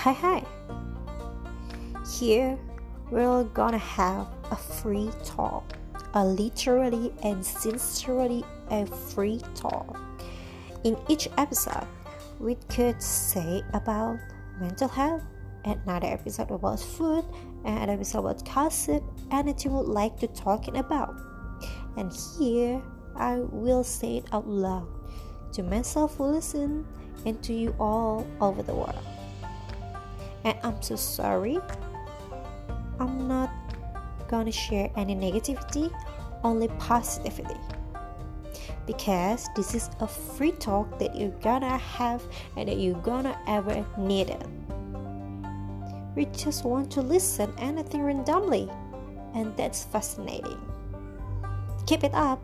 Hi, hi. Here we're gonna have a free talk, a literally and sincerely a free talk. In each episode, we could say about mental health, and another episode about food, and an episode about gossip, anything would like to talking about. And here I will say it out loud to myself who listen and to you all over the world. And I'm so sorry. I'm not gonna share any negativity, only positivity. Because this is a free talk that you're gonna have and that you're gonna ever need it. We just want to listen anything randomly, and that's fascinating. Keep it up.